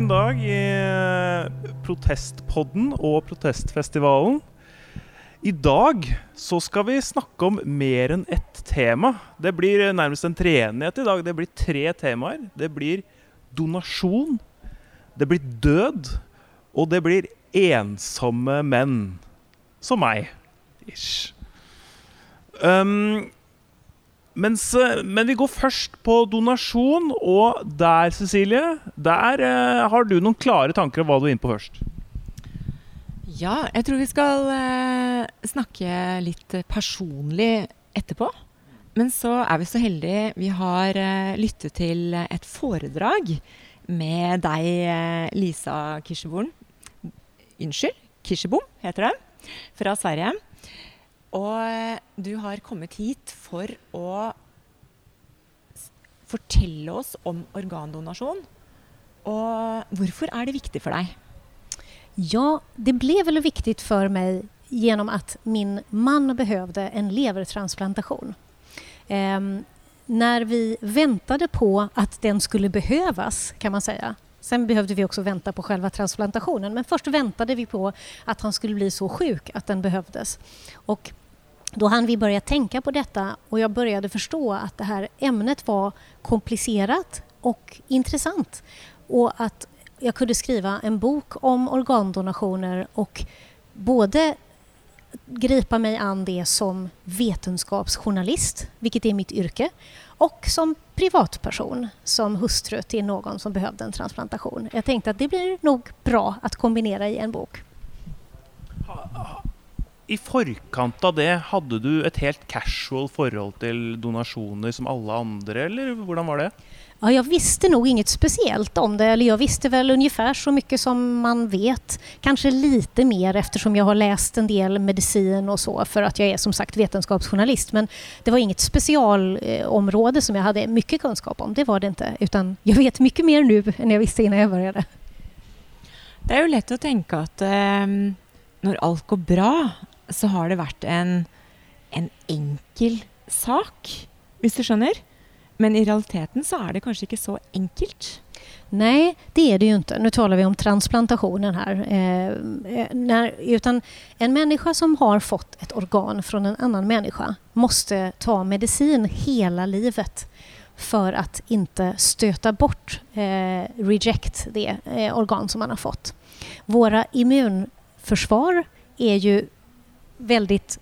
En dag i Protestpodden og Protestfestivalen. I dag så skal vi snakke om mer enn ett tema. Det blir nærmest en treenighet i dag. Det blir tre temaer. Det blir donasjon, det blir død, og det blir ensomme menn. Som meg. Ish. Um, mens, men vi går først på donasjon, og der, Cecilie, der eh, har du noen klare tanker om hva du er inne på først. Ja, jeg tror vi skal eh, snakke litt personlig etterpå. Men så er vi så heldige vi har eh, lyttet til et foredrag med deg, eh, Lisa Kirsebom. Unnskyld, Kirsebom heter det. Fra Sverige. Og eh, du har kommet hit for å fortelle oss om organdonasjon. Og hvorfor er det viktig for deg? Ja, det ble vel viktig for meg gjennom at min mann behøvde en levertransplantasjon. Ehm, når vi ventet på at den skulle behøves, kan man säga. Sen behövde vi också vänta på själva transplantationen, men först väntade vi på att han skulle bli så sjuk att den behövdes. Och då hann vi börja tänka på detta och jag började förstå att det här ämnet var komplicerat och intressant. Och att jag kunde skriva en bok om organdonationer och både gripa mig an det som vetenskapsjournalist, vilket är mitt yrke, och som privatperson, som hustru till någon som behövde en transplantation. Jag tänkte att det blir nog bra att kombinera i en bok. I forkant av det, hadde du et helt casual forhold til donasjoner som alle andre, eller hvordan var det? Ja, jag visste nog inget speciellt om det, eller jag visste väl ungefär så mycket som man vet. Kanske lite mer eftersom jag har läst en del medicin och så för att jag är som sagt vetenskapsjournalist. Men det var inget specialområde som jag hade mycket kunskap om, det var det inte. Utan jag vet mycket mer nu än jag visste innan jag började. Det er jo lett å tenke at eh, når alt går bra, så har det vært en, en enkel sak, hvis du skjønner. Men i realiteten så er det kanskje ikke så enkelt. Nej, det är det ju inte. Nu talar vi om transplantationen här. Eh, när, utan en människa som har fått ett organ från en annan människa måste ta medicin hela livet för att inte stöta bort, eh, reject, det eh, organ som man har fått. Våra immunförsvar är ju väldigt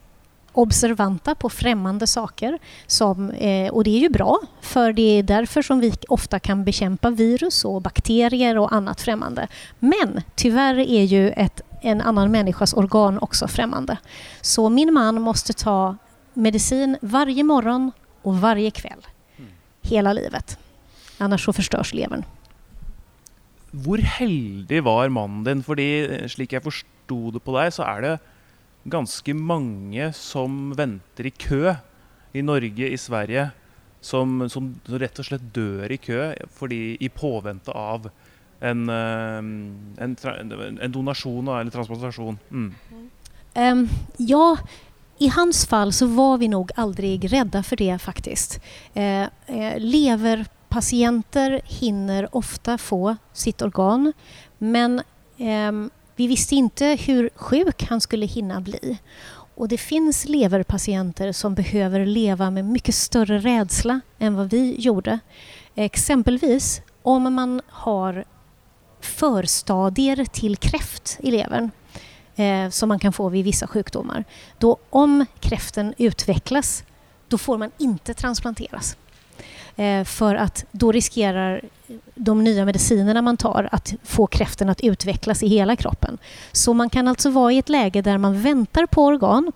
observanta på fremmede saker. Som, eh, og det er jo bra, for det er derfor som vi ofte kan bekjempe virus og bakterier og annet fremmede. Men dessverre er jo et, en annen människas organ også fremmede. Så min mann måtte ta medicin varje morgon og varje kveld. Hela livet. Annars så förstörs levern. Hvor heldig var mannen din? Fordi slik jeg forsto det på deg, så er det ganske mange som venter i kø i Norge, i Sverige, som, som rett og slett dør i kø fordi, i påvente av en, eh, en, en donasjon eller transplantasjon. Mm. Um, ja, i hans fall så var vi nok aldri redde for det faktisk. Eh, eh, leverpatienter hinner ofte få sitt organ men eh, vi visste inte hur sjuk han skulle hinna bli. Och det finns leverpatienter som behöver leva med mycket större rädsla än vad vi gjorde. Exempelvis om man har förstadier till kräft i levern eh, som man kan få vid vissa sjukdomar. Då om kräften utvecklas, då får man inte transplanteras. Eh, för att då riskerar de nya medicinerna man tar att få kräften att utvecklas i hela kroppen. Så man kan alltså vara i ett läge där man väntar på organ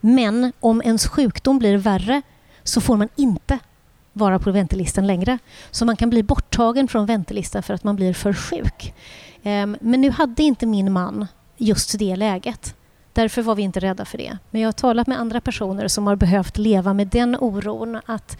men om ens sjukdom blir värre så får man inte vara på väntelistan längre. Så man kan bli borttagen från väntelistan för att man blir för sjuk. Ehm, men nu hade inte min man just det läget. Därför var vi inte rädda för det. Men jag har talat med andra personer som har behövt leva med den oron att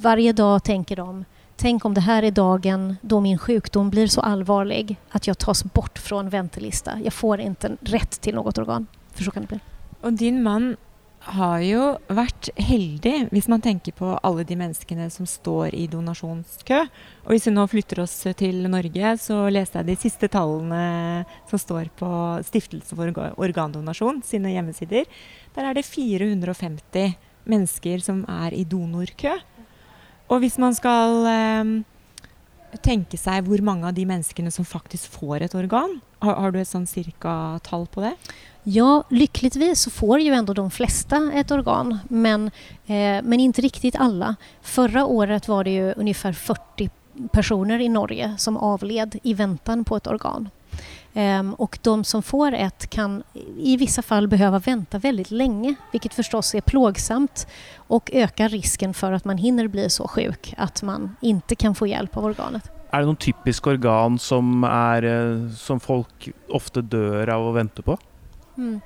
varje dag tänker de Tänk om det här är dagen då min sjukdom blir så allvarlig att jag tas bort från väntelista. Jag får inte rätt till något organ. För så kan det bli. Och din man har jo vært heldig, hvis man tenker på alle de menneskene som står i donasjonskø. Og hvis vi nå flytter oss til Norge, så leste jeg de siste tallene som står på Stiftelse for organdonasjon sine hjemmesider. Der er det 450 mennesker som er i donorkø. Og hvis man skal eh, tenke seg hvor mange av de menneskene som faktisk får et organ, har, har du et sånn cirka tall på det? Ja, lyckligtvis så får ju ändå de flesta ett organ, men, eh, men inte riktigt alla. Förra året var det ju ungefär 40 personer i Norge som avled i väntan på ett organ. Um, och de som får ett kan i vissa fall behöva vänta väldigt länge, vilket förstås är plågsamt och ökar risken för att man hinner bli så sjuk att man inte kan få hjälp av organet. Er det noen typiske organ som, er, eh, som folk ofte dør av å vente på? Mm.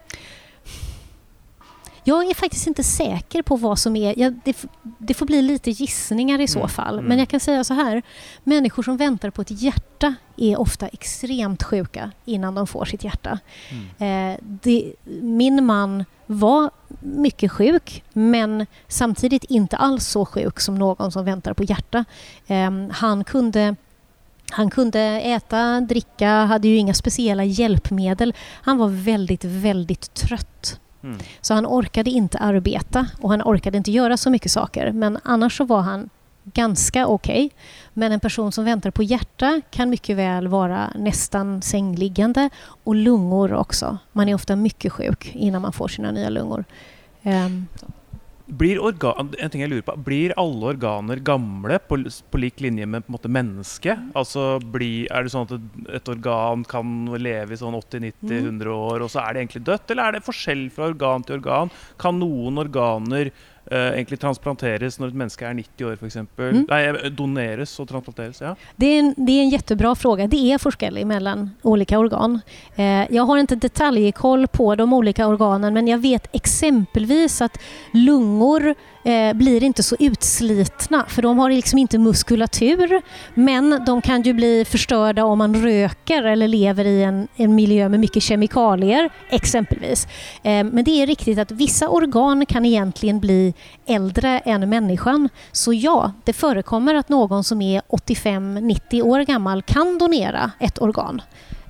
Jag är faktiskt inte säker på vad som är... Ja, det, det, får bli lite gissningar i så mm. fall. Men mm. jag kan säga så här. Människor som väntar på ett hjärta är ofta extremt sjuka innan de får sitt hjärta. Mm. Eh, det, min man var mycket sjuk men samtidigt inte alls så sjuk som någon som väntar på hjärta. Eh, han kunde han kunde äta, dricka, hade ju inga speciella hjälpmedel. Han var väldigt, väldigt trött. Mm. Så han orkade inte arbeta och han orkade inte göra så mycket saker. Men annars så var han ganska okej. Okay. Men en person som väntar på hjärta kan mycket väl vara nästan sängliggande och lungor också. Man är ofta mycket sjuk innan man får sina nya lungor. Um, blir, organ, en ting jeg lurer på, blir alle organer gamle på, på lik linje med på mennesket? Altså, bli, er det sånn at et, et, organ kan leve i sånn 80-90-100 mm. år, og så er det egentlig dødt? Eller er det forskjell fra organ til organ? Kan noen organer uh, egentlig transplanteres når et menneske er 90 år f.eks.? Mm. Nei, eh, doneres og transplanteres? Ja. Det, är en, det är en jättebra fråga. Det är forskel mellan olika organ. Uh, jag har inte detaljkoll på de olika organen men jag vet exempelvis att lungor eh, blir inte så utslitna för de har liksom inte muskulatur men de kan ju bli förstörda om man röker eller lever i en, en miljö med mycket kemikalier exempelvis. Eh, men det är riktigt att vissa organ kan egentligen bli äldre än människan. Så ja, det förekommer att någon som är 85-90 år gammal kan donera ett organ.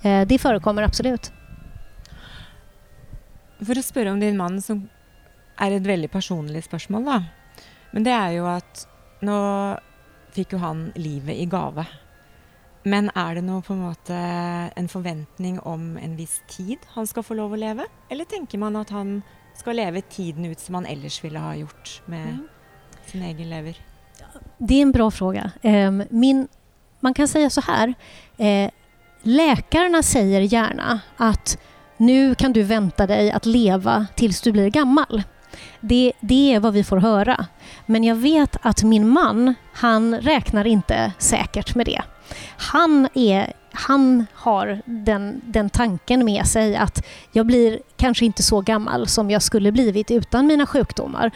Eh, det förekommer absolut. For å spørre om din mann som er et veldig personlig spørsmål, da. Men det er jo at nå fikk jo han livet i gave. Men er det noe på en måte en forventning om en viss tid han skal få lov å leve? Eller tenker man at han skal leve tiden ut som han ellers ville ha gjort med mm. sin egen lever? Det är en bra fråga. Um, min, man kan säga så här. Eh, läkarna säger gärna att nu kan du vänta dig att leva tills du blir gammal. Det, det är vad vi får höra. Men jag vet att min man, han räknar inte säkert med det. Han, är, han har den, den tanken med sig att jag blir kanske inte så gammal som jag skulle blivit utan mina sjukdomar.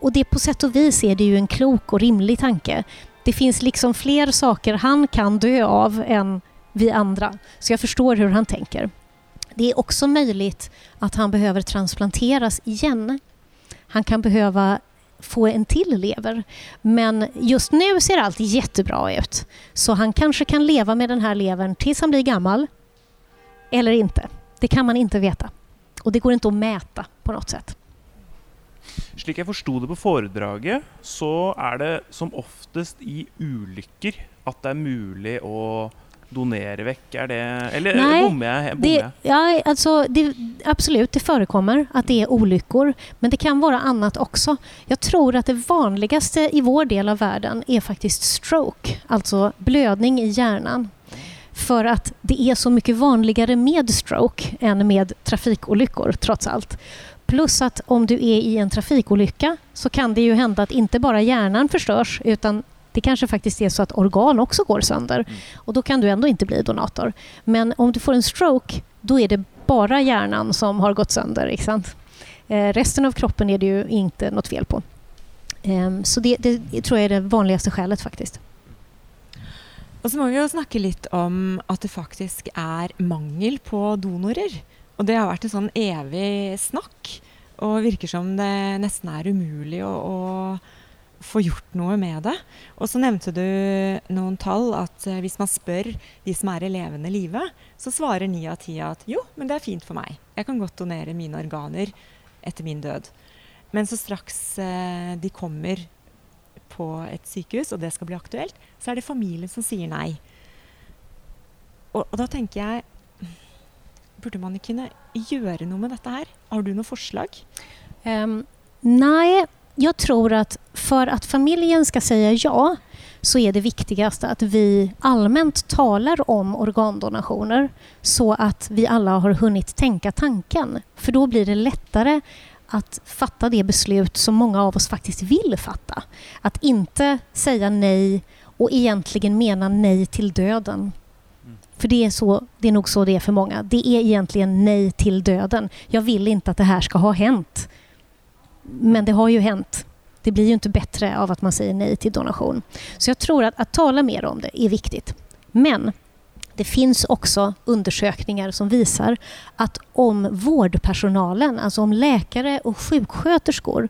Och det på sätt och vis är det ju en klok och rimlig tanke. Det finns liksom fler saker han kan dö av än vi andra. Så jag förstår hur han tänker. Det är också möjligt att han behöver transplanteras igen han kan behöva få en till lever. Men just nu ser allt jättebra ut. Så han kanske kan leva med den här levern tills han blir gammal. Eller inte. Det kan man inte veta. Och det går inte att mäta på något sätt. Slik jeg forsto det på foredraget, så er det som oftest i ulykker at det er mulig å donere vekk? Er det, eller Nej, bommer jeg? Bommer det, ja, altså, det, absolut, det forekommer at det er ulykker, Men det kan være annet også. Jeg tror at det vanligste i vår del av verden er faktisk stroke, altså blødning i hjernen. For at det er så mye vanligere med stroke enn med trafikkulykker, trots alt. Plus at om du er i en trafikkulykke, så kan det jo hende at ikke bare hjernen förstörs utan det kanske faktiskt är så att organ också går sönder mm. och då kan du ändå inte bli donator. Men om du får en stroke, då är det bara hjärnan som har gått sönder. Ikke eh, resten av kroppen är det ju inte något fel på. Eh, så det, det, tror jag är det vanligaste skälet faktiskt. Og så må vi jo snakke litt om at det faktisk er mangel på donorer. Og det har vært et sånn evig snakk. Og virker som det nesten er umulig å, å få gjort noe med det. Og så nevnte du noen tall at eh, hvis man spør de som er i levende live, så svarer ni av ti at jo, men det er fint for meg. Jeg kan godt donere mine organer etter min død. Men så straks eh, de kommer på et sykehus, og det skal bli aktuelt, så er det familien som sier nei. Og, og da tenker jeg Burde man ikke kunne gjøre noe med dette her? Har du noen forslag? Um, nej, jag tror att för att familjen ska säga ja så är det viktigaste att vi allmänt talar om organdonationer så att vi alla har hunnit tänka tanken. För då blir det lättare att fatta det beslut som många av oss faktiskt vill fatta. Att inte säga nej och egentligen mena nej till döden. För det är, så, det är nog så det är för många. Det är egentligen nej till döden. Jag vill inte att det här ska ha hänt. Men det har ju hänt. Det blir ju inte bättre av att man säger nej till donation. Så jag tror att, att tala mer om det är viktigt. Men det finns också undersökningar som visar att om vårdpersonalen, alltså om läkare och sjuksköterskor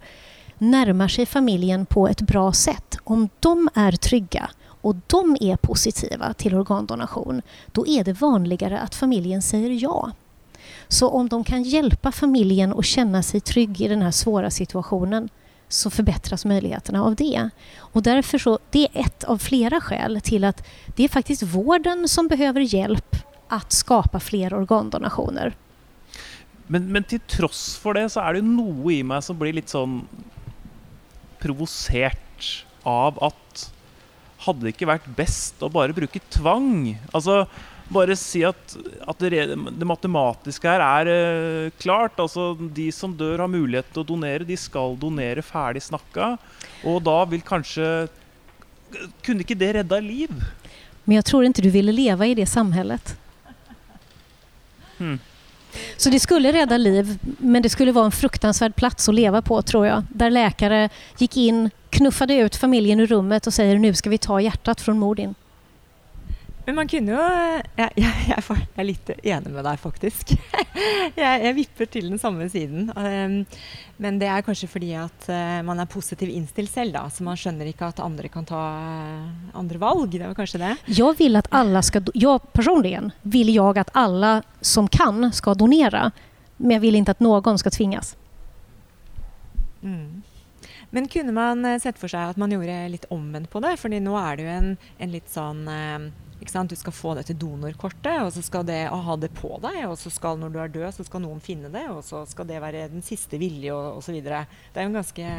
närmar sig familjen på ett bra sätt, om de är trygga och de är positiva till organdonation, då är det vanligare att familjen säger ja. Så om de kan hjälpa familjen att känna sig trygg i den här svåra situationen så förbättras möjligheterna av det. Och därför så, det är ett av flera skäl till att det är faktiskt vården som behöver hjälp att skapa fler organdonationer. Men, men til tross for det, så er det noe i meg som blir litt sånn provosert av at Hadde det ikke vært best å bare bruke tvang? Altså bare si at, at det, det, matematiske her er uh, klart. Altså, de som dør, har mulighet til å donere. De skal donere ferdig snakka. Og da vil kanskje Kunne ikke det redda liv? Men jeg tror ikke du ville leve i det samfunnet. Hmm. Så det skulle redde liv, men det skulle være en fruktansvärd plass å leve på tror jeg. Der läkare gikk inn, knuffade ut familjen ur rummet og sier, nu skal vi ta hjertet fra mor Modin. Men man kunne jo Jeg, jeg, jeg er litt enig med deg, faktisk. Jeg, jeg vipper til den samme siden. Um, men det er kanskje fordi at uh, man er positiv innstilt selv, da. Så man skjønner ikke at andre kan ta uh, andre valg. Det var kanskje det. Jeg vil at alle skal jag personlig vil jeg at alle som kan skal donere. Men jeg vil ikke at noen skal tvinges. Mm. Men kunne man eh, sett for seg at man gjorde litt omvendt på det? Fordi nå er det jo en, en litt sånn Du skal få dette donorkortet, og så skal det ha det på deg. Og så skal når du er død, så skal noen finne det, og så skal det være den siste vilje, og osv. Det er jo en ganske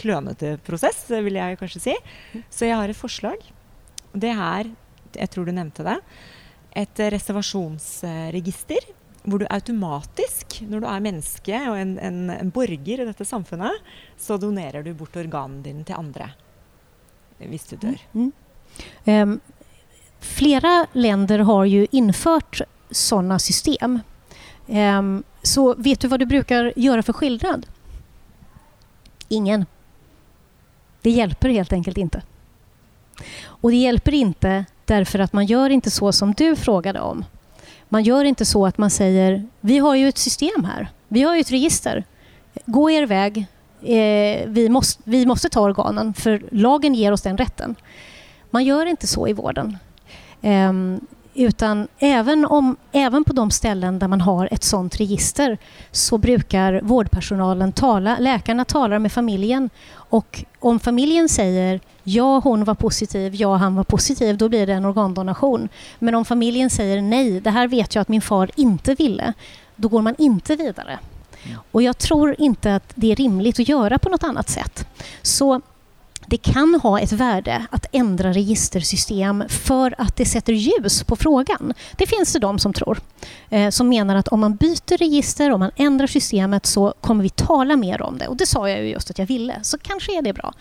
klønete prosess, vil jeg kanskje si. Så jeg har et forslag. Det er, jeg tror du nevnte det, et reservasjonsregister. Hvor du automatisk, når du er menneske og en, en, en borger i dette samfunnet, så donerer du bort organene dine til andre. Hvis du dør. Mm. Um, flera länder har ju infört sådana system. Um, så vet du vad du brukar göra för skillnad? Ingen. Det hjälper helt enkelt inte. Och det hjälper inte därför att man gör inte så som du frågade om. Man gör inte så att man säger vi har ju ett system här. Vi har ju ett register. Gå er väg. Eh, vi, måste, vi måste ta organen för lagen ger oss den rätten. Man gör inte så i vården. Um, utan även, om, även på de ställen där man har ett sådant register så brukar vårdpersonalen tala, läkarna talar med familjen och om familjen säger ja, hon var positiv, ja, han var positiv, då blir det en organdonation. Men om familjen säger nej, det här vet jag att min far inte ville, då går man inte vidare. Och jag tror inte att det är rimligt att göra på något annat sätt. Så det kan ha ett värde att ändra registersystem för att det sätter ljus på frågan. Det finns det de som tror, eh, som menar att om man byter register, om man ändrar systemet så kommer vi tala mer om det. Och det sa jag ju just att jag ville, så kanske är det bra.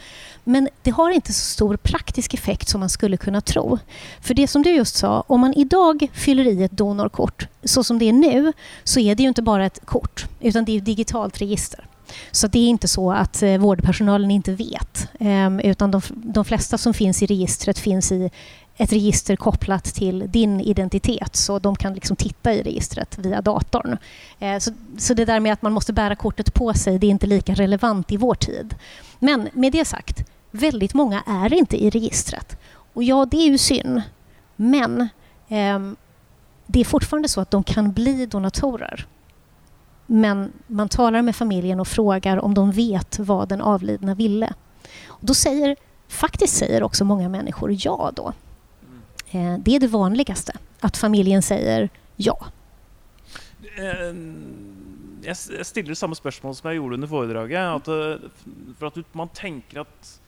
Men det har inte så stor praktisk effekt som man skulle kunna tro. För det som du just sa, om man idag fyller i ett donorkort så som det är nu så är det ju inte bara ett kort utan det är ett digitalt register. Så det är inte så att eh, vårdpersonalen inte vet. Eh, utan de, de, flesta som finns i registret finns i ett register kopplat till din identitet så de kan liksom titta i registret via datorn. Eh, så, så det där med att man måste bära kortet på sig det är inte lika relevant i vår tid. Men med det sagt, väldigt många är inte i registret. Och ja, det är ju synd. Men eh, det är fortfarande så att de kan bli donatorer. Men man talar med familjen och frågar om de vet vad den avlidna ville. Och då säger, faktiskt säger också många människor ja då. Eh, det är det vanligaste, att familjen säger ja. Eh, jeg stiller samme spørsmål som jeg gjorde under foredraget. At, eh, for at man tenker at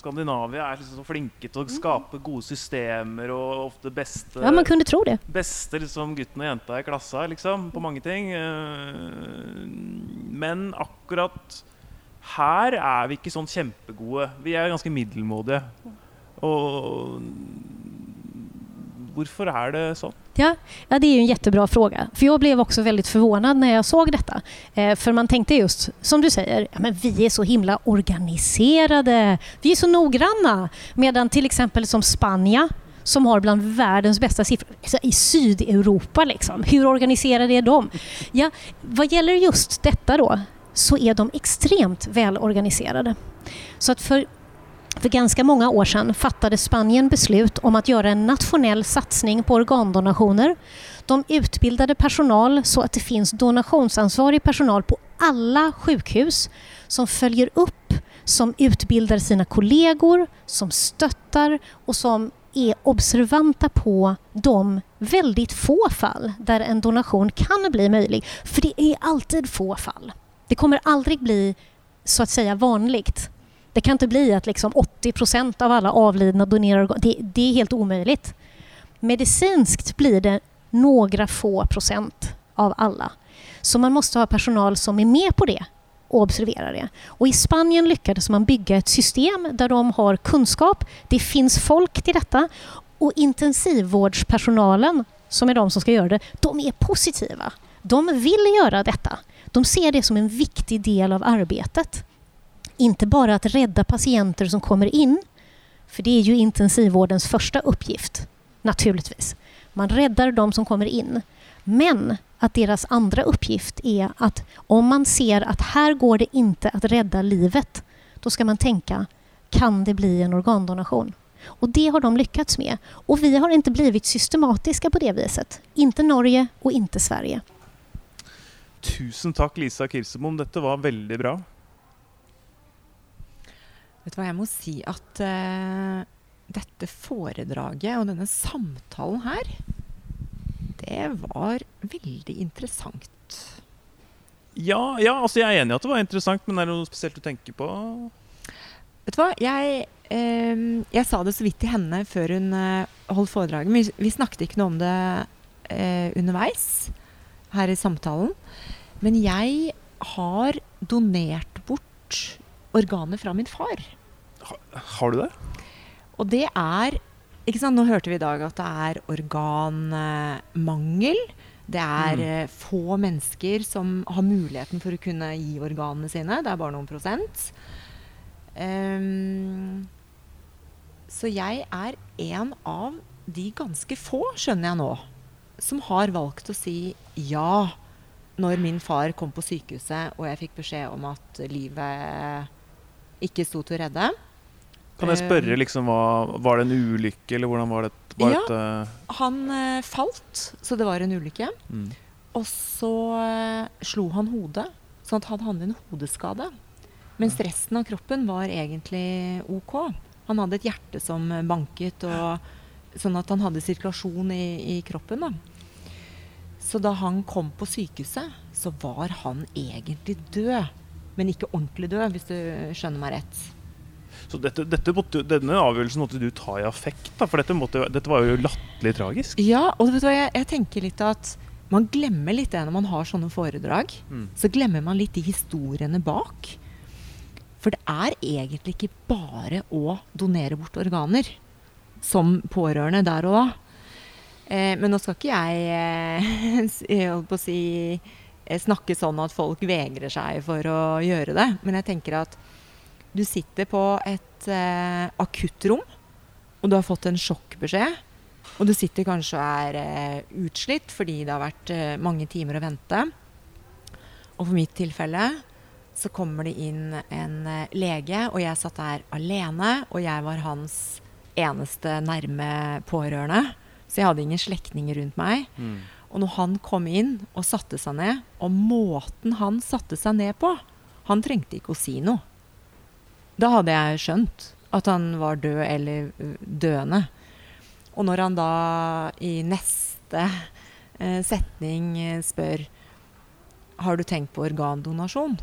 Skandinavia er liksom så flinke til å mm. skape gode systemer og ofte beste Ja, man kunne tro det. Beste liksom, gutten og jenta i klassa liksom, på mange ting. Men akkurat her er vi ikke sånn kjempegode. Vi er ganske middelmådige. Og Varför är det så? Ja, ja, det är en jättebra fråga. För jag blev också väldigt förvånad när jag såg detta. Eh, för man tänkte just, som du säger, ja, men vi är så himla organiserade. Vi är så noggranna. Medan till exempel som Spanien som har bland världens bästa siffror alltså i Sydeuropa. Liksom. Hur organiserade är de? Ja, vad gäller just detta då så är de extremt välorganiserade. Så att för för ganska många år sedan fattade Spanien beslut om att göra en nationell satsning på organdonationer. De utbildade personal så att det finns donationsansvarig personal på alla sjukhus som följer upp, som utbildar sina kollegor, som stöttar och som är observanta på de väldigt få fall där en donation kan bli möjlig. För det är alltid få fall. Det kommer aldrig bli så att säga vanligt det kan inte bli att liksom 80 procent av alla avlidna donerar organ. Det, det, är helt omöjligt. Medicinskt blir det några få procent av alla. Så man måste ha personal som är med på det och observerar det. Och I Spanien lyckades man bygga ett system där de har kunskap, det finns folk till detta och intensivvårdspersonalen, som är de som ska göra det, de är positiva. De vill göra detta. De ser det som en viktig del av arbetet inte bara att rädda patienter som kommer in, för det är ju intensivvårdens första uppgift, naturligtvis. Man räddar de som kommer in. Men att deras andra uppgift är att om man ser att här går det inte att rädda livet, då ska man tänka, kan det bli en organdonation? Och det har de lyckats med. Och vi har inte blivit systematiska på det viset. Inte Norge och inte Sverige. Tusen tack Lisa Kirsebom, dette var väldigt bra. Vet du hva, jeg må si at uh, dette foredraget og denne samtalen her, det var veldig interessant. Ja, ja, altså jeg er enig i at det var interessant, men er det noe spesielt du tenker på? Vet du hva, jeg, uh, jeg sa det så vidt til henne før hun uh, holdt foredraget. men vi, snakket ikke noe om det underveis her i samtalen. Men jeg har donert bort organer fra min far. Ha, har du det? Og det er ikke sant, Nå hørte vi i dag at det er organmangel. Det er mm. Eh, få mennesker som har muligheten for å kunne gi organene sine. Det er bare noen prosent. Um, så jeg er en av de ganske få, skjønner jeg nå, som har valgt å si ja når min far kom på sykehuset og jeg fikk beskjed om at livet ikke sto til å redde. Kan jeg spørre, eh, liksom, hva, Var det en ulykke, eller hvordan var det? Var ja, et, uh... han uh, falt, så det var en ulykke. Mm. Og så uh, slo han hodet, sånn at han hadde en hodeskade. Mens resten av kroppen var egentlig OK. Han hadde et hjerte som banket, og, sånn at han hadde sirkulasjon i, i kroppen. da. Så da han kom på sykehuset, så var han egentlig død men ikke ordentlig død, hvis du skjønner meg rett. Så dette, dette måtte, Denne avgjørelsen måtte du ta i affekt, da, for dette, måtte, dette var jo latterlig tragisk. Ja, og vet du jeg, jeg, tenker litt at man glemmer litt det når man har sånne foredrag. Mm. Så glemmer man litt de historiene bak. For det er egentlig ikke bare å donere bort organer som pårørende der og da. Eh, men nå skal ikke jeg eh, holdt på å si snakke sånn at folk vegrer seg for å gjøre det. Men jeg tenker at du sitter på et eh, akuttrom og du har fått en sjokkbeskjed, og du sitter kanskje og er eh, utslitt fordi det har vært eh, mange timer å vente. Og for mitt tilfelle så kommer det inn en eh, lege, og jeg satt der alene, og jeg var hans eneste nærme pårørende. Så jeg hadde ingen slektninger rundt meg. Mm. Og når han kom inn og satte seg ned, og måten han satte seg ned på Han trengte ikke å si noe. Da hadde jeg skjønt at han var død eller døende. Og når han da i neste eh, setning eh, spør Har du tenkt på organdonasjon?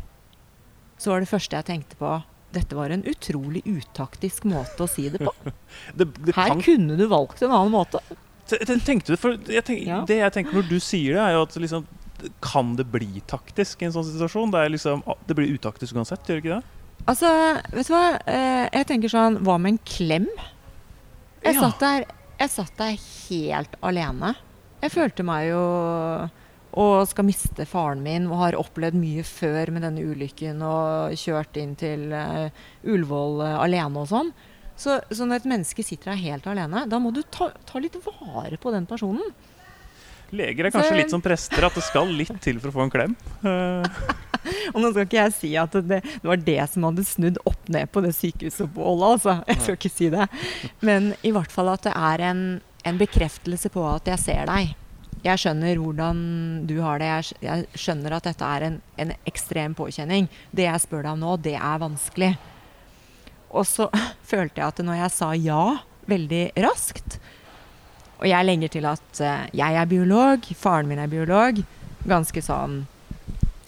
Så var det første jeg tenkte på dette var en utrolig utaktisk måte å si det på. Det, det Her kunne du valgt en annen måte. Te- te- Tenkte du, for jeg tenk, Ja. Det jeg tenker når du sier det, er jo at liksom, kan det bli taktisk i en sånn situasjon? Det, liksom, det blir utaktisk uansett, gjør det ikke det? Altså, vet du hva? Eh, jeg tenker sånn Hva med en klem? Jeg, Ja. satt der, jeg satt der helt alene. Jeg følte meg jo og skal miste faren min og har opplevd mye før med denne ulykken og kjørt inn til uh, Ullevål uh, alene og sånn. Så, så når et menneske sitter der helt alene, da må du ta, ta litt vare på den personen. Leger er kanskje Så- litt som prester, at det skal litt til for å få en klem. Og nå skal ikke jeg si at det, det var det som hadde snudd opp ned på det sykehusoppholdet, altså. Jeg skal ikke si det. Men i hvert fall at det er en, en bekreftelse på at jeg ser deg. Jeg skjønner hvordan du har det. Jeg skjønner at dette er en, en ekstrem påkjenning. Det jeg spør deg om nå, det er vanskelig. Og så følte jeg at når jeg sa ja veldig raskt Og jeg legger til at eh, jeg er biolog, faren min er biolog. Ganske sånn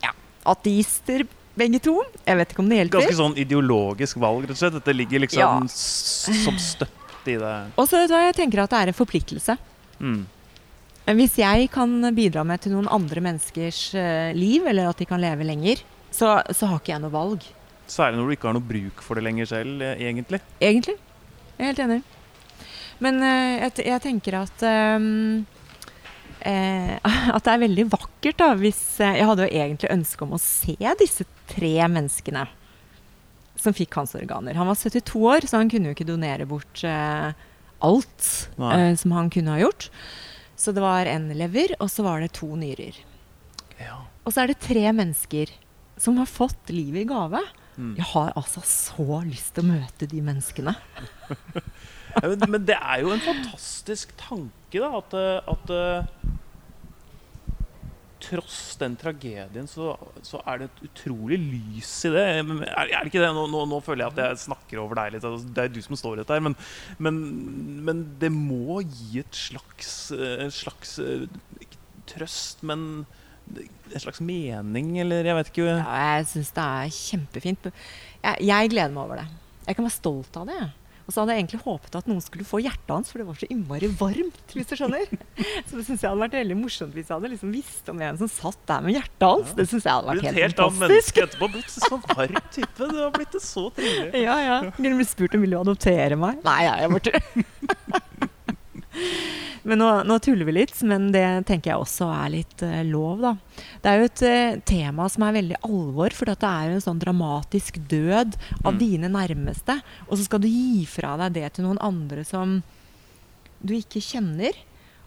ja, ateister begge to. Jeg vet ikke om det hjelper. ganske sånn ideologisk valg, rett og slett. Dette ligger liksom Ja. som støtt i det. Og så jeg tenker at det er en forpliktelse. Mm. Hvis jeg kan bidra med til noen andre menneskers eh, liv, eller at de kan leve lenger, så, så har ikke jeg noe valg. Særlig når du ikke har noe bruk for det lenger selv, eh, egentlig. Egentlig. Jeg er helt enig. Men eh, jeg, jeg tenker at um eh, At det er veldig vakkert, da, hvis eh, Jeg hadde jo egentlig ønske om å se disse tre menneskene som fikk hans organer. Han var 72 år, så han kunne jo ikke donere bort eh, alt eh, som han kunne ha gjort. Så det var en lever, og så var det to nyrer. Ja. Og så er det tre mennesker som har fått livet i gave. Mm. Jeg har altså så lyst til å møte de menneskene. Ja, men, men det er jo en fantastisk tanke, da. At, eh, at uh, tross den tragedien, så, så er det et utrolig lys i det. Er, er det ikke det? Nå, nå, nå føler jeg at jeg snakker over deg litt. Altså, det er du som står i dette her. Men, men, men det må gi et slags, eh, en slags trøst, men en slags mening, eller jeg vet ikke. Ja, jeg syns det er kjempefint. Jeg, jeg gleder meg over det. Jeg kan være stolt av det. Og så hadde jeg egentlig håpet at noen skulle få hjertet hans, for det var så innmari varmt. hvis du skjønner. Så det syns jeg hadde vært veldig morsomt hvis jeg hadde liksom visst om en som satt der med hjertet hans. Det syns jeg hadde vært vært er et helt helt av fantastisk. menneske etterpå. Blitt så varm type. Du har blitt så trivelig. Ja, ja. Kunne blitt spurt om du du adoptere meg. Nei, ja, jeg bare Men nå, nå tuller vi litt, men det tenker jeg også er litt uh, lov, da. Det er jo et uh, tema som er veldig alvor, for det er jo en sånn dramatisk død av Mm. dine nærmeste. Og så skal du gi fra deg det til noen andre som du ikke kjenner.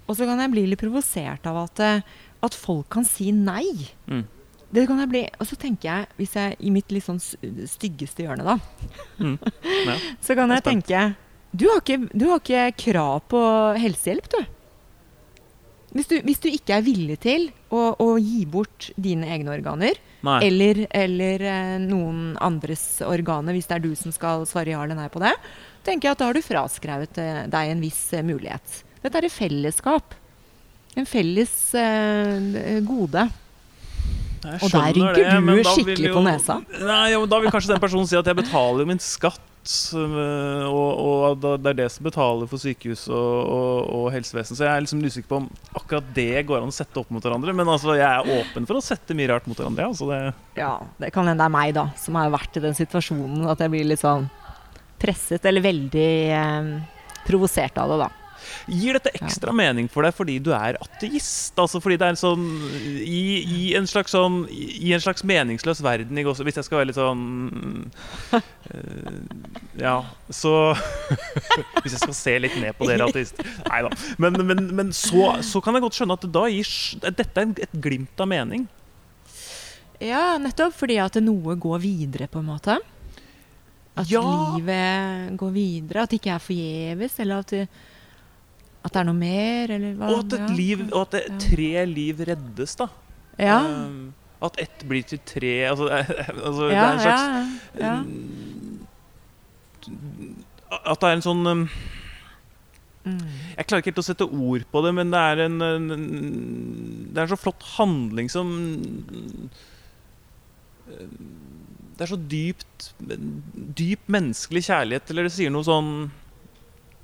Og så kan jeg bli litt provosert av at, eh, at folk kan si nei. Mm. Det kan jeg bli, Og så tenker jeg, hvis jeg i mitt litt sånn styggeste hjørne, da, Mm. Ja. så kan Jeg jeg tenke du har, ikke, du har ikke krav på helsehjelp, du. Hvis du, hvis du ikke er villig til å, å gi bort dine egne organer, eller, eller eh, noen andres organer, hvis det er du som skal svare ja eller nei på det, tenker jeg at da har du fraskrevet eh, deg en viss eh, mulighet. Dette er et fellesskap. En felles eh, gode. Og der rynker du skikkelig jo- på nesa. Nei, jo, Da vil kanskje den personen si at jeg betaler jo min skatt. Øh, Og, og det er det som betaler for sykehus og, og, og helsevesen. Så jeg er liksom usikker på om akkurat det går an å sette opp mot hverandre. Men altså, jeg er åpen for å sette mye rart mot hverandre. Altså det, Ja, det kan hende det er meg, da, som har vært i den situasjonen at jeg blir litt sånn presset, eller veldig eh, provosert av det, da. Gir dette ekstra mening for deg fordi du er ateist? Altså fordi det er en sånn I, i en slags sånn I en slags meningsløs verden, jeg også, hvis jeg skal være litt sånn øh, Ja, så Hvis jeg skal se litt ned på dere ateister Nei da. Men, men, men så, så kan jeg godt skjønne at da gir dette er et glimt av mening. Ja, nettopp fordi at noe går videre, på en måte. At Ja. livet går videre. At det ikke er forgjeves, eller at det, at det er noe mer, eller hva. Og at, et liv, og at det, tre liv reddes, da. Ja, Um, at ett blir til tre Altså, altså det er en slags ja, ja. At det er en sånn um, Mm. Jeg klarer ikke helt å sette ord på det, men det er en, en Det er en så flott handling som Det er så dypt Dyp menneskelig kjærlighet, eller det sier noe sånn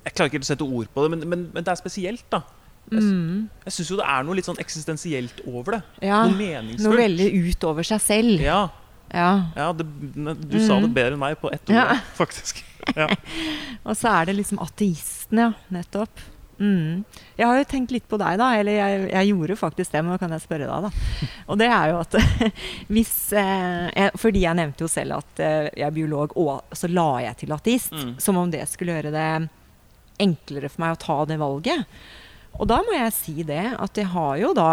Jeg klarer ikke å sette ord på det, men, men, men det er spesielt, da. Mm. Jeg syns jo det er noe litt sånn eksistensielt over det. ja. Noe Noe veldig utover seg selv. Ja, Ja. ja det, du sa det Mm. bedre enn meg på ett ord, Ja. faktisk. Og så er det liksom ateisten, ja. Nettopp. Mm. Jeg har jo tenkt litt på deg, da. Eller jeg, jeg gjorde faktisk det, men nå kan jeg spørre deg, da. Og det er jo at hvis eh, jeg, Fordi jeg nevnte jo selv at eh, jeg er biolog, og så la jeg til ateist. Mm. Som om det skulle gjøre det enklere for meg å ta det valget. Og da må jeg si det at jeg har jo da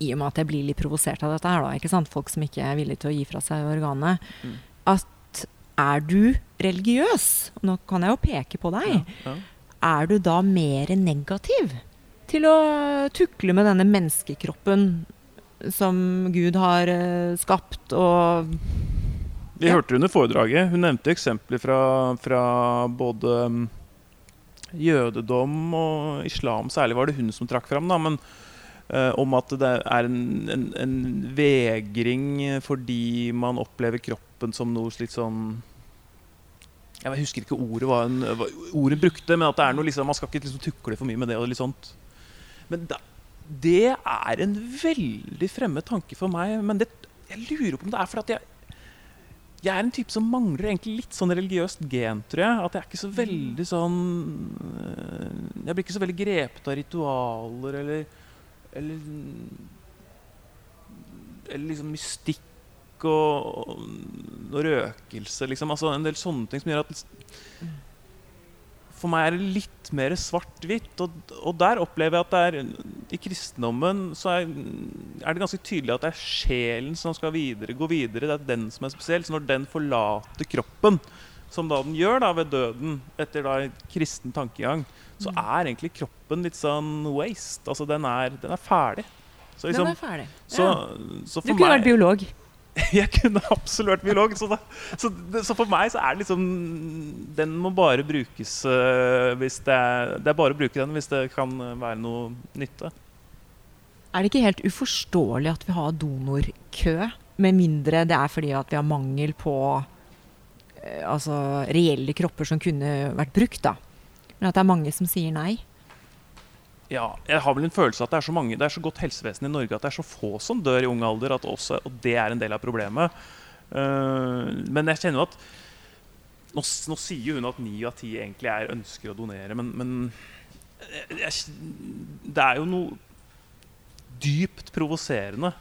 i og med at jeg blir litt provosert av dette her, da, ikke sant? folk som ikke er villige til å gi fra seg organet, Mm. at er du religiøs, nå kan jeg jo peke på deg, Ja, ja. er du da mer negativ til å tukle med denne menneskekroppen som Gud har uh, skapt, og Vi Ja. hørte under foredraget. Hun nevnte eksempler fra, fra både um, jødedom og islam. Særlig var det hun som trakk fram, da, men uh, om at det er en, en, en vegring fordi man opplever kroppen som noe litt sånn Jeg husker ikke ordet hva en, hva ordet brukte, men at det er noe liksom, man skal ikke liksom tukle for mye med det. og litt sånt. Men da, det er en veldig fremmed tanke for meg. Men det, jeg lurer på om det er fordi jeg jeg er en type som mangler egentlig litt sånn religiøst gen, tror jeg. At jeg er ikke så veldig sånn øh, Jeg blir ikke så veldig grepet av ritualer eller Eller, eller liksom mystikk og, og røkelse, liksom. Altså en del sånne ting som gjør at For meg er det litt mer svart-hvitt. Og, og der opplever jeg at det er I kristendommen så er, er det ganske tydelig at det er sjelen som skal videre, gå videre. Det er den som er spesiell. Så når den forlater kroppen, som da den gjør da ved døden, etter da kristen tankegang, så er egentlig kroppen litt sånn waste. Altså den er, den er ferdig. Så, Den liksom, er ferdig. ja. så Du for kunne vært biolog. Jeg kunne absolutt vært biolog. Så, da, så, så for meg så er det liksom Den må bare brukes øh, hvis det er Det er bare å bruke den hvis det kan være noe nytte. Er det ikke helt uforståelig at vi har donorkø? Med mindre det er fordi at vi har mangel på eh, altså, reelle kropper som kunne vært brukt, da. Men at det er mange som sier nei. Ja, jeg har vel en følelse at det er så mange Det er så godt helsevesen i Norge at det er så få som dør i ung alder, også, og det er en del av problemet. Uh, men jeg kjenner jo at nå, nå sier hun at ni av ti egentlig er ønsker å donere, men, men jeg, jeg, det er jo noe dypt provoserende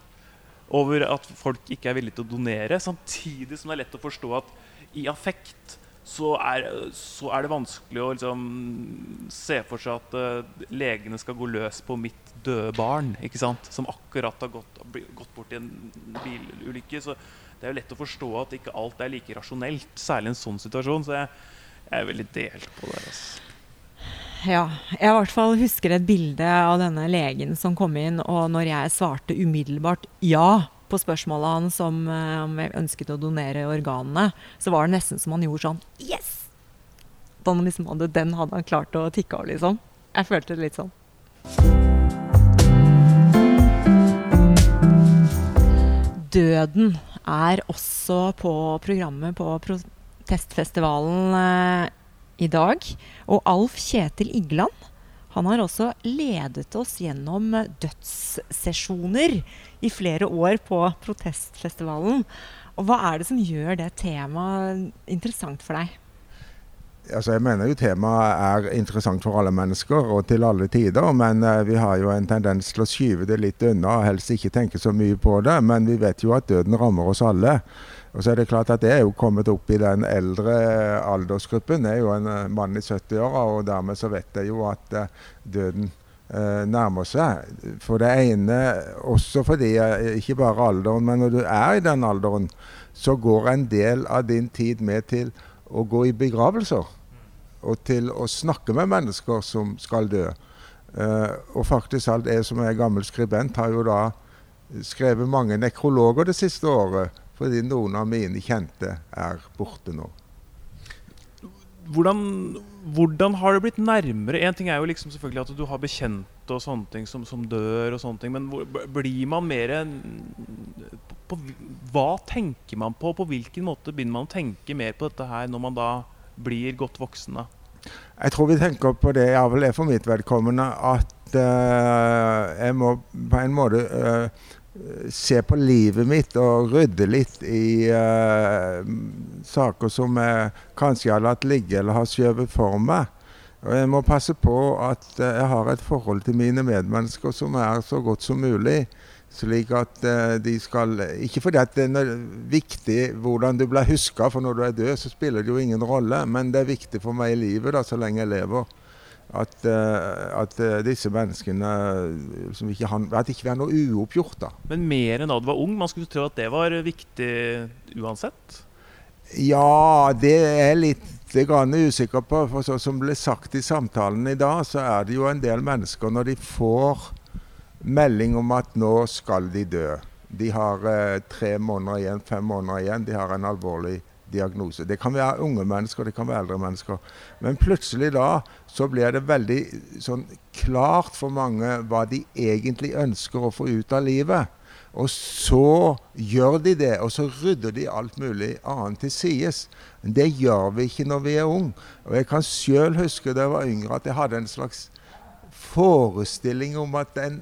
over at folk ikke er villige til å donere, samtidig som det er lett å forstå at i affekt så er, så er det vanskelig å liksom se for seg at uh, legene skal gå løs på mitt døde barn, ikke sant? som akkurat har gått, gått bort i en bilulykke. Så det er jo lett å forstå at ikke alt er like rasjonelt, særlig i en sånn situasjon. Så jeg, jeg er veldig delt på det. Altså. Ja, jeg i hvert fall husker et bilde av denne legen som kom inn, og når jeg svarte umiddelbart ja på spørsmålet hans om, eh, om jeg ønsket å donere organene, så var det nesten som han gjorde sånn Yes! Han liksom den hadde han klart å tikke av, liksom. Jeg følte det litt sånn. Døden er også på programmet på protestfestivalen eh, i dag. Og Alf Kjetil Igland han har også ledet oss gjennom dødssesjoner i flere år på protestfestivalen. Og hva er det som gjør det temaet interessant for deg? altså jeg mener jo temaet er interessant for alle mennesker og til alle tider. Men eh, vi har jo en tendens til å skyve det litt unna og helst ikke tenke så mye på det. Men vi vet jo at døden rammer oss alle. Og så er det klart at det er jo kommet opp i den eldre aldersgruppen. Jeg er jo en uh, mann i 70-åra, og dermed så vet jeg jo at eh, døden nærmer seg. For det ene, også fordi ikke bare alderen, men når du er i den alderen, så går en del av din tid med til å gå i begravelser og til å snakke med mennesker som skal dø. Uh, og faktisk alt jeg som er gammel skribent, har jo da skrevet mange nekrologer det siste året fordi noen av mine kjente er borte nå. Hvordan, hvordan har det blitt nærmere? Én ting er jo liksom selvfølgelig at du har bekjente og sånne ting som, som dør, og sånne ting, men hvor, blir man mer på, Hva tenker man på? På hvilken måte begynner man å tenke mer på dette her når man da blir godt voksen? Jeg tror vi tenker på det, iallfall er for mitt vedkommende, at uh, jeg må på en måte uh, se på livet mitt og rydde litt i uh, saker som jeg kanskje har latt ligge eller har skjøvet for meg. Og jeg må passe på at jeg har et forhold til mine medmennesker som er så godt som mulig. Slik at uh, de skal Ikke fordi det er viktig hvordan du blir huska, for når du er død, så spiller det jo ingen rolle. Men det er viktig for meg i livet, da, så lenge jeg lever, at, uh, at uh, disse menneskene ikke han, At ikke var noe uoppgjort. da. Men mer enn da du var ung? Man skulle tro at det var viktig uansett? Ja, det er jeg litt grann usikker på. For så som ble sagt i samtalen i dag, så er det jo en del mennesker når de får melding om at nå skal de dø. De har eh, tre måneder igjen, fem måneder igjen. De har en alvorlig diagnose. Det kan være unge mennesker, det kan være eldre mennesker. Men plutselig da så blir det veldig sånn klart for mange hva de egentlig ønsker å få ut av livet. Og så gjør de det, og så rydder de alt mulig annet til sides. Det gjør vi ikke når vi er unge. Og jeg kan sjøl huske da jeg var yngre at jeg hadde en slags forestilling om at en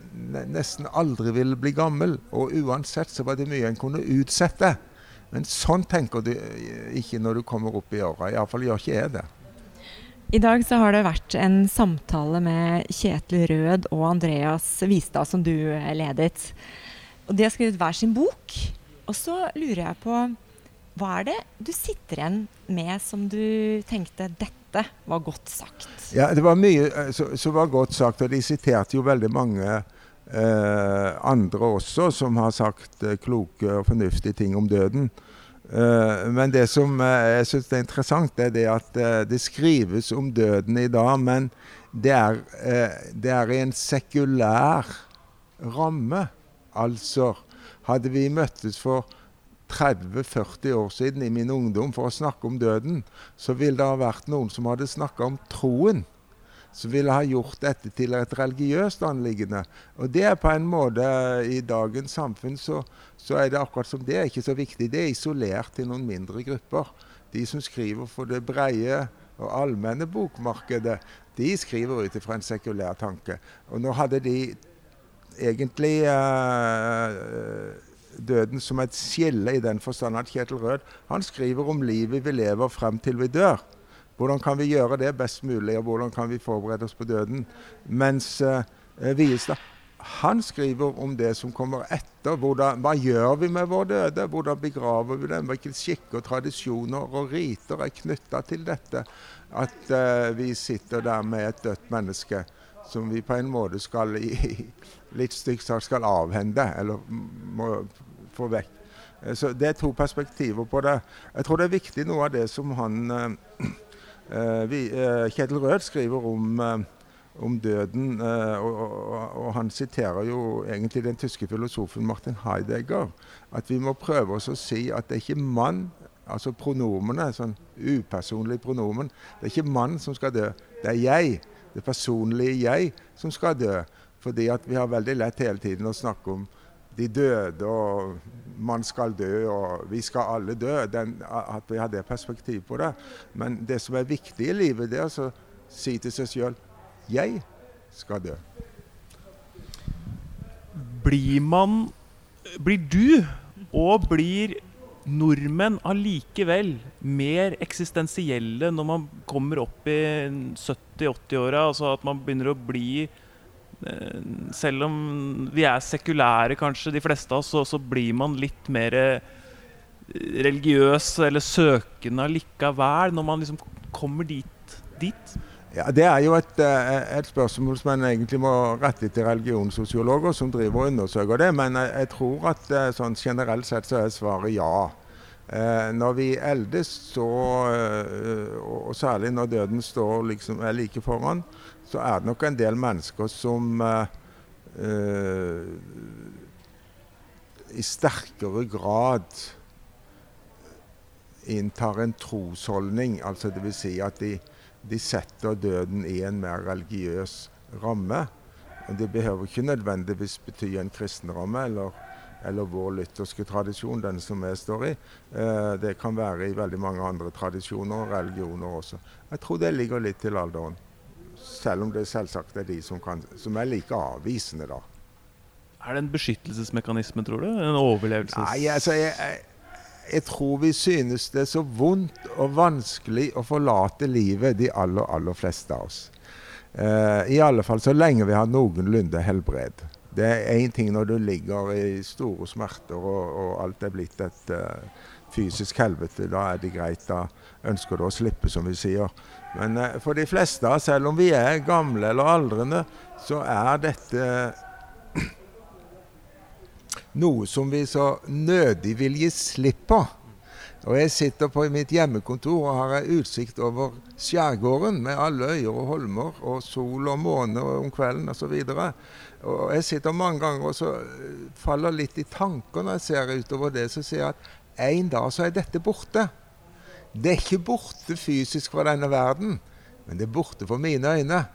nesten aldri ville bli gammel. Og uansett så var det mye en kunne utsette. Men sånn tenker du ikke når du kommer opp i åra. Iallfall gjør ikke jeg det. I dag så har det vært en samtale med Kjetil Rød og Andreas Vistad, som du ledet. Og De har skrevet hver sin bok. Og så lurer jeg på hva er det du sitter igjen med som du tenkte dette var godt sagt? Ja, Det var mye eh, som var godt sagt, og de siterte jo veldig mange eh, andre også som har sagt eh, kloke og fornuftige ting om døden. Eh, men det som eh, jeg syns er interessant, er det at eh, det skrives om døden i dag, men det er, det er i en sekulær ramme. Altså, hadde vi møttes for 30-40 år siden i min ungdom for å snakke om døden, så ville det ha vært noen som hadde snakka om troen. Som ville ha gjort dette til et religiøst anliggende. Og det er på en måte I dagens samfunn så, så er det akkurat som det er ikke så viktig. Det er isolert til noen mindre grupper. De som skriver for det breie og allmenne bokmarkedet, de skriver ut ifra en sekulær tanke. Og nå hadde de egentlig eh, døden som et skille i den forstand at Kjetil Rød han skriver om livet vi lever frem til vi dør. Hvordan kan vi gjøre det best mulig, og hvordan kan vi forberede oss på døden? Mens eh, Viestad han skriver om det som kommer etter. Hvordan, hva gjør vi med vår døde? Hvordan begraver vi dem? Hvilke skikker, tradisjoner og riter er knytta til dette? At eh, vi sitter der med et dødt menneske som vi på en måte skal i, litt stygt sagt skal avhende, eller må få vekk. Eh, så Det er to perspektiver på det. Jeg tror det er viktig noe av det som han uh, vi, uh, Kjetil Rød skriver om, uh, om døden. Og, og, og, han siterer jo egentlig den tyske filosofen Martin Heidegger. At vi må prøve oss å si at det er ikke mann Altså pronomene, sånn upersonlig pronomen. Det er ikke mann som skal dø, det er jeg. Det personlige jeg som skal dø. Fordi at vi har veldig lett hele tiden å snakke om de døde, og man skal dø, og vi skal alle dø. Den, at vi har det perspektivet på det. Men det som er viktig i livet, det er å si til seg sjøl jeg skal dø. Blir man Blir du og blir nordmenn allikevel mer eksistensielle når man kommer opp i 70-80-åra? Altså at man begynner å bli Selv om vi er sekulære, kanskje, de fleste av oss, så, så blir man litt mer eh, religiøs eller søkende allikevel når man liksom kommer dit. dit. Ja, Det er jo et, eh, et, spørsmål som en egentlig må rette til religionssosiologer som driver og undersøker det. Men jeg, jeg tror at eh, sånn generelt sett så er svaret ja. Eh, når vi eldes, så, eh, og særlig når døden står liksom, er like foran, så er det nok en del mennesker som eh, eh i sterkere grad inntar en trosholdning. Altså dvs. Si at de de setter døden i en mer religiøs ramme. Det behøver ikke nødvendigvis bety en kristen ramme eller, eller vår lytterske tradisjon, den som vi står i. Eh, det kan være i veldig mange andre tradisjoner og religioner også. Jeg tror det ligger litt til alderen. Selv om det selvsagt er de som, kan, som er like avvisende, da. Er det en beskyttelsesmekanisme, tror du? En overlevelses... Nei, altså, jeg, jeg jeg tror vi synes det er så vondt og vanskelig å forlate livet, de aller, aller fleste av oss. Uh, I alle fall så lenge vi har noenlunde helbred. Det er én ting når du ligger i store smerter og, og alt er blitt et uh, fysisk helvete. Da er det greit. Da ønsker du å slippe, som vi sier. Men uh, for de fleste, selv om vi er gamle eller aldrende, så er dette noe som vi så nødig vil gi slipp på. Og jeg sitter på mitt hjemmekontor og har utsikt over skjærgården med alle øyer og holmer og sol og måne om kvelden osv. Og jeg sitter mange ganger og så eh, faller litt i tanker når jeg ser utover det. Så sier jeg at en dag så er dette borte. Det er ikke borte fysisk fra denne verden, men det er borte for mine øyne.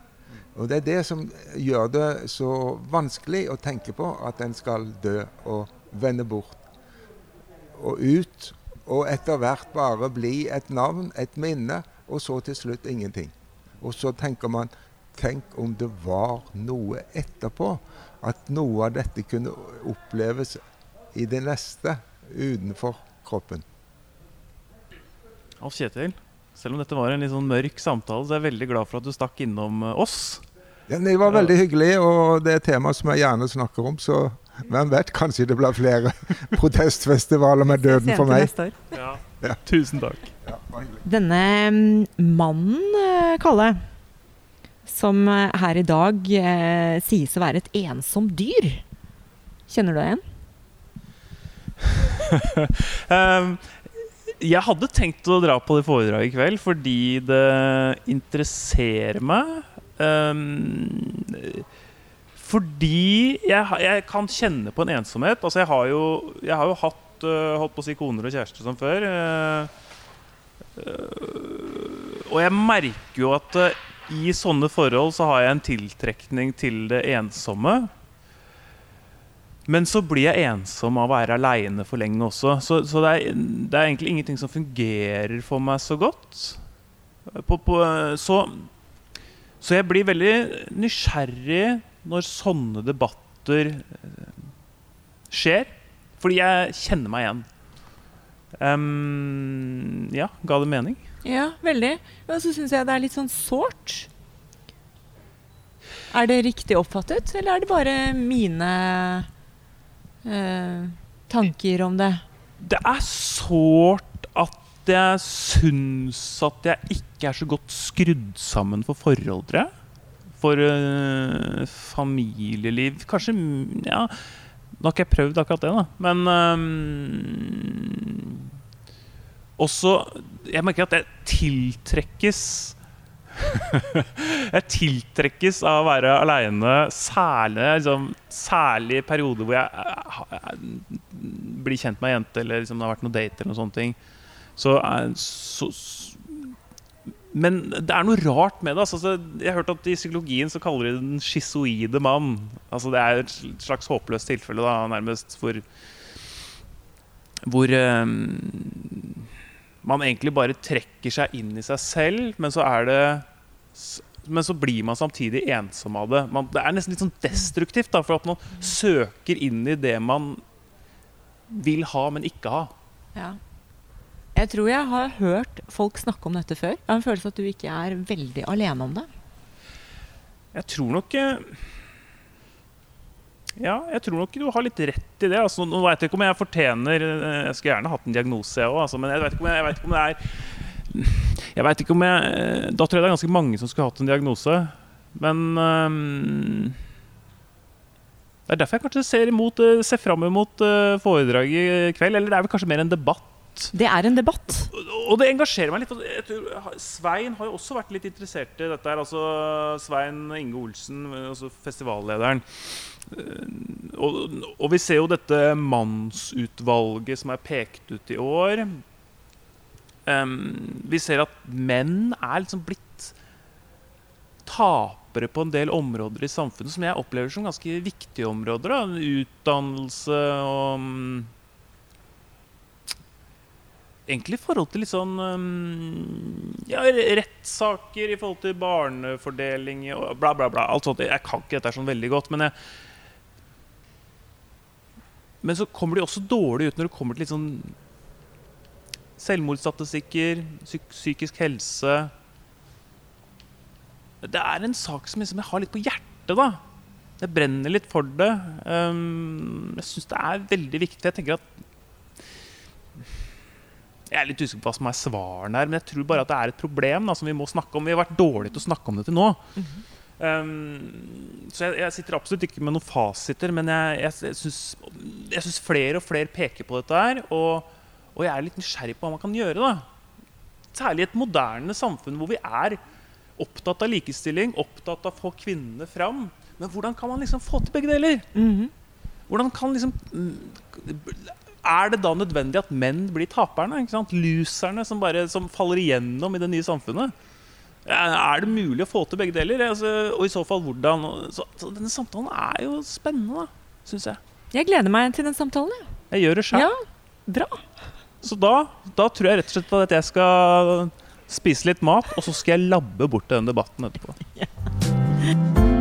Og Det er det som gjør det så vanskelig å tenke på at en skal dø og vende bort og ut. Og etter hvert bare bli et navn, et minne, og så til slutt ingenting. Og så tenker man Tenk om det var noe etterpå. At noe av dette kunne oppleves i det neste utenfor kroppen. Alf Kjetil, selv om dette var en litt sånn mørk samtale, så er jeg veldig glad for at du stakk innom eh, oss. Ja, det var veldig hyggelig, og det er et tema som jeg gjerne snakker om. Så hvem vet, kanskje det blir flere protestfestivaler med døden for meg. Ja. Ja. Tusen takk. Ja, Denne mm, mannen, eh, Kalle, som eh, her i dag eh, sies å være et ensomt dyr. Kjenner du deg igjen? um, jeg hadde tenkt å dra på det foredraget i kveld fordi det interesserer meg. Um, fordi jeg, jeg, kan kjenne på en ensomhet. Altså, jeg har jo, jeg har jo hatt uh, holdt på å si koner og kjærester som før. Uh, uh, og jeg merker jo at i sånne forhold så har jeg en tiltrekning til det ensomme. Men så blir jeg ensom av å være aleine for lenge også. Så, så det, er, det, er, egentlig ingenting som fungerer for meg så godt. På, på, så, så, jeg blir veldig nysgjerrig når sånne debatter eh, skjer. Fordi jeg kjenner meg igjen. Um, ja, ga det mening? Ja, veldig. Og så syns jeg det er litt sånn sårt. Er det riktig oppfattet, eller er det bare mine eh, tanker om det? Det er sårt at jeg syns at jeg ikke er så godt skrudd sammen for forholdere. For uh, familieliv Kanskje Ja, nå har ikke jeg prøvd akkurat det, da. Men um, også Jeg merker at jeg tiltrekkes jeg tiltrekkes av å være aleine, særlig, liksom, særlig i perioder hvor jeg, jeg, jeg, blir kjent med ei jente, eller liksom, det har vært noe date, eller noen sånne ting. Så, så, men det er noe rart med det. Altså, jeg har hørt at I psykologien så kaller de den schizoide mann. Altså, det er et slags håpløst tilfelle, da, nærmest, hvor, hvor um, man egentlig bare trekker seg inn i seg selv, men så er det men så blir man samtidig ensom av det. Man, det er nesten litt sånn destruktivt, da, for at man søker inn i det man vil ha, men ikke ha. Ja. Jeg tror jeg har hørt folk snakke om dette før. Jeg har en følelse at du ikke er veldig alene om det. Jeg tror nok eh, Ja, jeg tror nok du har litt rett i det. Altså, nå vet jeg ikke om jeg fortjener eh, Jeg skulle gjerne hatt en diagnose, jeg òg, altså, men jeg vet, ikke ikke om det er Jeg vet ikke om jeg eh, Da tror jeg det er ganske mange som skulle hatt en diagnose. Men um, Det er derfor jeg kanskje ser, imot, ser fram imot uh, foredraget i kveld. Eller det er vel kanskje mer en debatt. Det er en debatt. Og det engasjerer meg litt. Tror, Svein har jo også vært litt interessert i dette. her, altså Svein Inge Olsen, altså festivallederen. Og, og vi ser jo dette mannsutvalget som er pekt ut i år. Um, vi ser at menn er liksom blitt tapere på en del områder i samfunnet som jeg opplever som ganske viktige områder. Da. Utdannelse og um, Egentlig i forhold til litt sånn um, ja, rettssaker i forhold til barnefordeling og bla, bla, bla. Alt sånt. Jeg kan ikke dette sånn veldig godt, men jeg Men så kommer de også dårlig ut når det kommer til litt sånn selvmordsstatistikker, psyk psykisk helse Det er en sak som liksom jeg har litt på hjertet, da. Jeg brenner litt for det. Um, jeg syns det er veldig viktig. Jeg tenker at jeg er litt usikker på hva som er svarene her, men jeg tror bare at det er et problem da, som vi må snakke om. Vi har vært dårlige til å snakke om det til nå. Um, så jeg, jeg sitter absolutt ikke med noen fasiter, men jeg, jeg, jeg syns flere og flere peker på dette her. Og, og jeg er litt nysgjerrig på hva man kan gjøre. da. Særlig i et moderne samfunn hvor vi er opptatt av likestilling, opptatt av å få kvinnene fram. Men hvordan kan man liksom få til begge deler? Mhm. Hvordan kan liksom mm, Er det da nødvendig at menn blir taperne? Loserne som bare som faller igjennom i det nye samfunnet? Er det mulig å få til begge deler? Altså, og i så fall hvordan? Så, så denne samtalen er jo spennende, syns jeg. Jeg gleder meg til den samtalen. jeg. Jeg gjør det sjøl. Ja, bra. Så da, da tror jeg rett og slett at jeg skal spise litt mat, og så skal jeg labbe bort til den debatten etterpå.